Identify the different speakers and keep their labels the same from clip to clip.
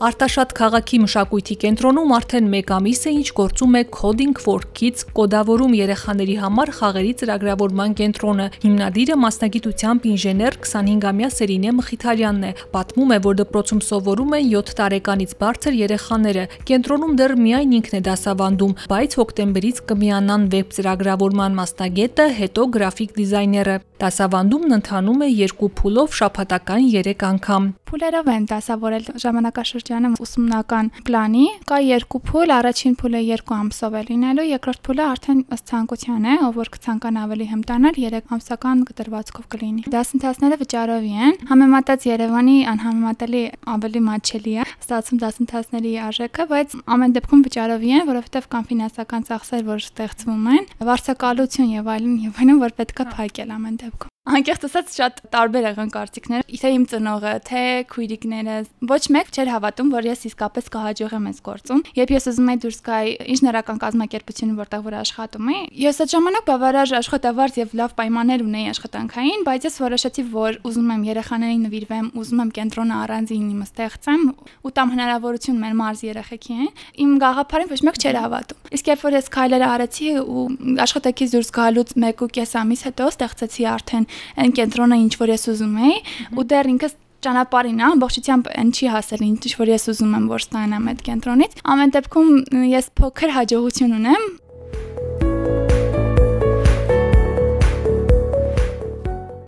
Speaker 1: Արտաշատ քաղաքի մշակույթի կենտրոնում արդեն 1 ամիս է ինչ գործում է Coding for Kids կոդավորում երեխաների համար խաղերի ծրագրավորման կենտրոնը։ Հիմնադիրը մասնագիտությամբ ինժեներ 25-ամյա Սերինե Մխիթարյանն է։ Պատմում է, որ դպրոցում սովորում են 7 տարեկանից բարձր երեխաները։ Կենտրոնում դեռ միայն ինքն է դասավանդում, բայց հոկտեմբերից կմիանան վեբ ծրագրավորման մասնագետը, հետո գրաֆիկ դիզայները։ Դասավանդումն ընթանում է երկու փուլով շաբաթական 3 անգամ։
Speaker 2: Փուլերով են դասավորել ժամանակաշրջան շրջանում ուսումնական պլանի կա երկու փուլ, առաջին փուլը 2 ամսով է լինելու, երկրորդ փուլը արդեն ըստ ցանկության է, ով որ կցանկանա ավելի հմտանալ 3 ամսական կտրվածքով կլինի։ Դասընթացները վճարովի են, համեմատած Երևանի անհամեմատելի ավելի մատչելի է ստացում դասընթացների արժեքը, բայց ամեն դեպքում վճարովի են, որովհետև կան ֆինանսական ծախսեր, որ ստեղծվում են, վարձակալություն եւ այլն եւ այլն, որ պետքա փակել ամեն դեպքում։ Անկեղծ ասած շատ տարբեր եղան կարծիքները։ Թե իմ ծնողը, թե քույրիկները, ոչ մեկ չէր հավատում, որ ես իսկապես կհաջողեմ այս գործում։ Երբ ես ուզում եի դուրս գալ ինժեներական կազմակերպությունը, որտեղ որ աշխատում էի, ես այդ ժամանակ բավարար աշխատավարձ եւ լավ պայմաններ ունեի աշխատանքային, բայց ես որոշեցի, որ ուզում եմ երեխաներին նվիրվեմ, ուզում եմ կենտրոնը առանձին իմը ստեղծեմ ու տամ հնարավորություն մեր մարզ երեխեքին։ Իմ գաղափարին ոչ մեկ չէր հավատում։ Իսկ երբ որ ես քայլերը արեցի ու աշխատակից դուրս գալուց 1.5 ամիս հետո ստեղծեցի արդեն այն կենտրոնը ինչ որ ես ուզում էի ու դեռ ինքս ճանապարհին ամբողջությամբ այն չի հասել ինչ որ ես ուզում եմ որ ստանամ այդ կենտրոնից ամեն դեպքում ես փոքր հաջողություն ունեմ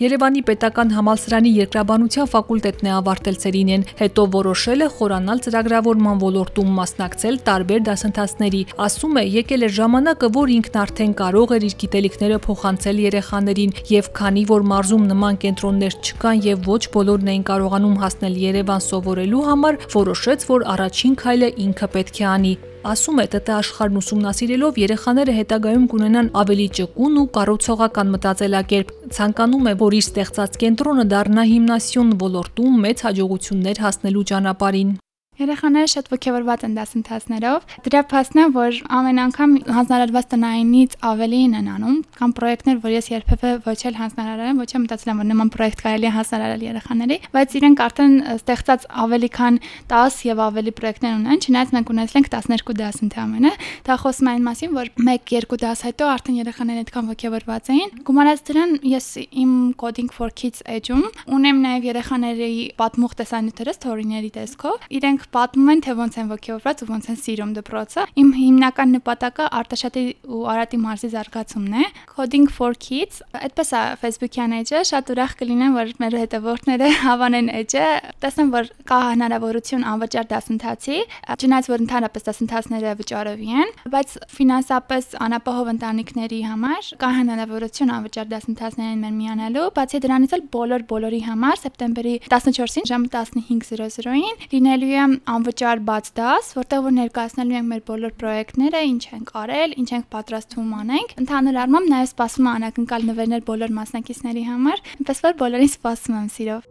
Speaker 1: Երևանի Պետական Համալսարանի Երկրաբանության ֆակուլտետն է ավարտել Սերինեն, հետո որոշել է խորանալ ծրագրավորման ոլորտում մասնակցել տարբեր դասընթացների։ Ասում է, եկել է ժամանակը, որ ինքն արդեն կարող էր իր գիտելիքները փոխանցել երեխաներին, եւ քանի որ մարզում նման կենտրոններ չկան եւ ոչ բոլորն էին կարողանում հասնել Երևան սովորելու համար, որոշեց, որ առաջին քայլը ինքը պետք է անի։ Ասում է ՏՏ աշխարհն ուսումնասիրելով երեխաները հետագայում կունենան ավելի ճկուն ու կառուցողական մտածելակերպ։ Ցանկանում է, որ իր ստեղծած կենտրոնը դառնա հիմնասիոն ոլորտում մեծ հաջողություններ հասնելու ճանապարհին։
Speaker 2: Երեխաները շատ ողջավորված են դասընթացներով։ Դրա փաստն է, որ ամեն անգամ հանձնարարված տնայինից ավելին են անում, կամ պրոյեկտներ, որ ես երբևէ ոչ էլ հանձնարարել եմ, ոչ էլ մտածել եմ, որ նման պրոյեկտ կարելի է հանձնարարել երեխաների, բայց իրենք արդեն ստեղծած ավելի քան 10 եւ ավելի պրոյեկտներ ունեն, չնայած մենք ունեցել ենք 12 դաս ընդհանրապես։ Դա խոսում է այն մասին, որ 1-2 դաս հետո արդեն երեխաները այդքան ողջավորված էին։ Գումարած դրան ես իմ Coding for Kids edge-ում ունեմ նաեւ երեխաների պատմող տեսանյութերը սթորիների տեսքով։ Իրենք պատմում են, թե ոնց են ողջավորված ու ոնց են սիրում դպրոցը։ Իմ հիմնական նպատակը Արտաշատի ու Արատի մարզի զարգացումն է։ Coding for Kids, այդպես է Facebook-յան էջը, շատ ուրախ կլինեմ, որ մեր հետևորդները հավանեն էջը, տեսնեմ, որ կա հնարավորություն անվճար դասընթացի, չնայած որ ընդհանրապես դասընթացները վճարովի են, բայց ֆինանսապես անապահով ընտանիքների համար կա հնարավորություն անվճար դասընթացներին մեր միանալու, բացի դրանից էլ բոլոր բոլորի համար սեպտեմբերի 14-ին ժամը 15:00-ին լինելու է անվճար բաց դաս, որտեղ որ ներկայացնելու ենք մեր բոլոր պրոյեկտները, ինչ ենք արել, ինչ ենք պատրաստվում անենք։ Ընդհանուր առմամբ նաև սպասում եմ անակնկալ նվերներ բոլոր մասնակիցների համար, այնպես որ բոլորին սպասում եմ սիրով։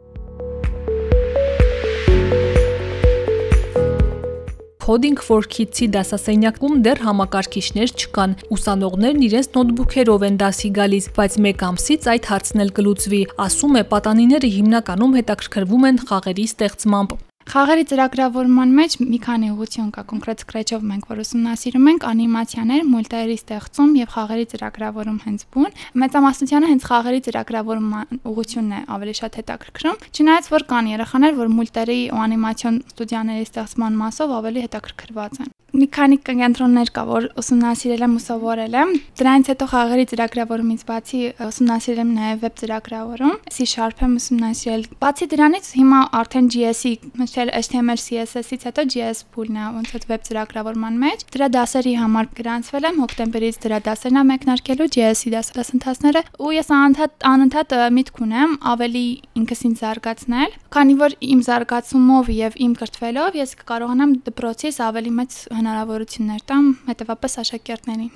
Speaker 1: Coding for Kids-ի դասասենյակում դեռ համակարգիչներ չկան։ Ուսանողներն իրենց նոթբուքերով են դասի գալիս, բայց մեկ ամսից այդ հարցն էլ կլուծվի։ Ասում է, պատանիները հիմնականում հետաքրքրվում են խաղերի ստեղծմամբ։
Speaker 2: Խաղերի ծրագրավորման մեջ մի քանի ուղղություն կա, կոնկրետ Scratch-ով մենք որ ուսումնասիրում ենք անիմացիաներ, մուլտերի ստեղծում եւ խաղերի ծրագրավորում հենց բուն։ Մեծամասնությանը հենց խաղերի ծրագրավորման ուղղությունն է ավելի շատ հետաքրքրում։ Չնայած որ կան երեխաներ, որ մուլտերի ու անիմացիոն ստուդիաների ստեղծման մասով ավելի հետաքրքրված են մի քանի կենտրոններ կա, որ ուսումնասիրել եմ ու սովորել եմ։ Դրանից հետո խաղերի ծրագրավորումից բացի ուսումնասիրել եմ նաև վեբ ծրագրավորում, C# եմ ուսումնասիրել։ Բացի դրանից հիմա արդեն JS-ի, մշտել HTML CSS-ից հետո JS փուլն է ոնց որ վեբ ծրագրավորման մեջ։ Դրա դասերի համար գրանցվել եմ հոկտեմբերից դրա դասերն եմ մեկնարկելու JS-ի դասընթացները ու ես անընդհատ անընդհատ միտք ունեմ ավելի ինքս ինձ զարգացնել, քանի որ իմ զարգացումով եւ իմ կրթվելով ես կկարողանամ դպրոցից ավելի մեծ հնարավորություններ տամ հետևապես աշակերտներին։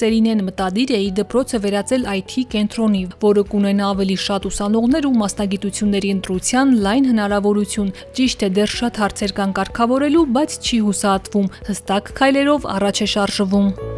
Speaker 1: Սերինեն մտադիր է իր դպրոցը վերածել IT կենտրոնի, որը կունենա ավելի շատ ուսանողներ ու մասնագիտությունների ընտրության լայն հնարավորություն։ Ճիշտ է, դեռ շատ հարցեր կան կարգավորելու, բայց չի հուսահատվում, հստակ քայլերով առաջ է շարժվում։